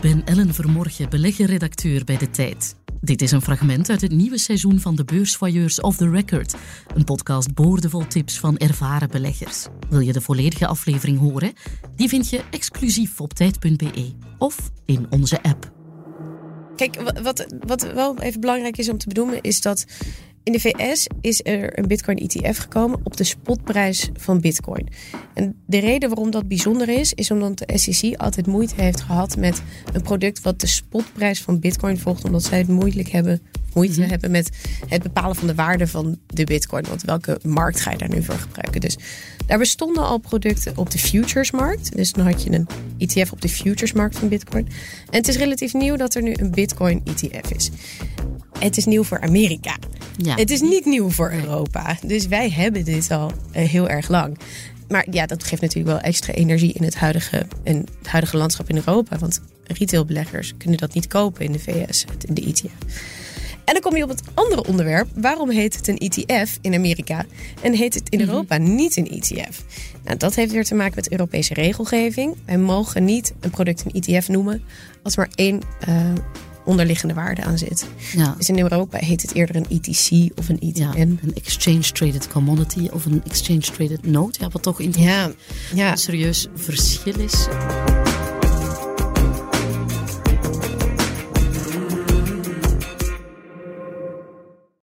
Ik ben Ellen Vermorgen, beleggerredacteur bij De Tijd. Dit is een fragment uit het nieuwe seizoen van de Beursvoyeurs of the Record. Een podcast boordevol tips van ervaren beleggers. Wil je de volledige aflevering horen? Die vind je exclusief op tijd.be of in onze app. Kijk, wat, wat wel even belangrijk is om te benoemen, is dat in de VS is er een Bitcoin ETF gekomen op de spotprijs van Bitcoin. En de reden waarom dat bijzonder is, is omdat de SEC altijd moeite heeft gehad met een product wat de spotprijs van Bitcoin volgt, omdat zij het moeilijk hebben, moeite Mhm. hebben met het bepalen van de waarde van de Bitcoin. Want welke markt ga je daar nu voor gebruiken? Dus daar bestonden al producten op de futuresmarkt. Dus dan had je een ETF op de futuresmarkt van Bitcoin. En het is relatief nieuw dat er nu een Bitcoin ETF is. Het is nieuw voor Amerika. Ja. Het is niet nieuw voor Europa. Dus wij hebben dit al eh, heel erg lang. Maar ja, dat geeft natuurlijk wel extra energie in het huidige, in het huidige landschap in Europa. Want retailbeleggers kunnen dat niet kopen in de VS, in de ETF. En dan kom je op het andere onderwerp. Waarom heet het een ETF in Amerika en heet het in Europa niet een ETF? Nou, dat heeft weer te maken met Europese regelgeving. Wij mogen niet een product een ETF noemen als maar één eh, onderliggende waarde aan zit. Ja. Dus in Europa heet het eerder een ETC of een Ja, ETN. een exchange-traded commodity of een exchange-traded note. Ja, wat toch in Ja, ja. een serieus verschil is.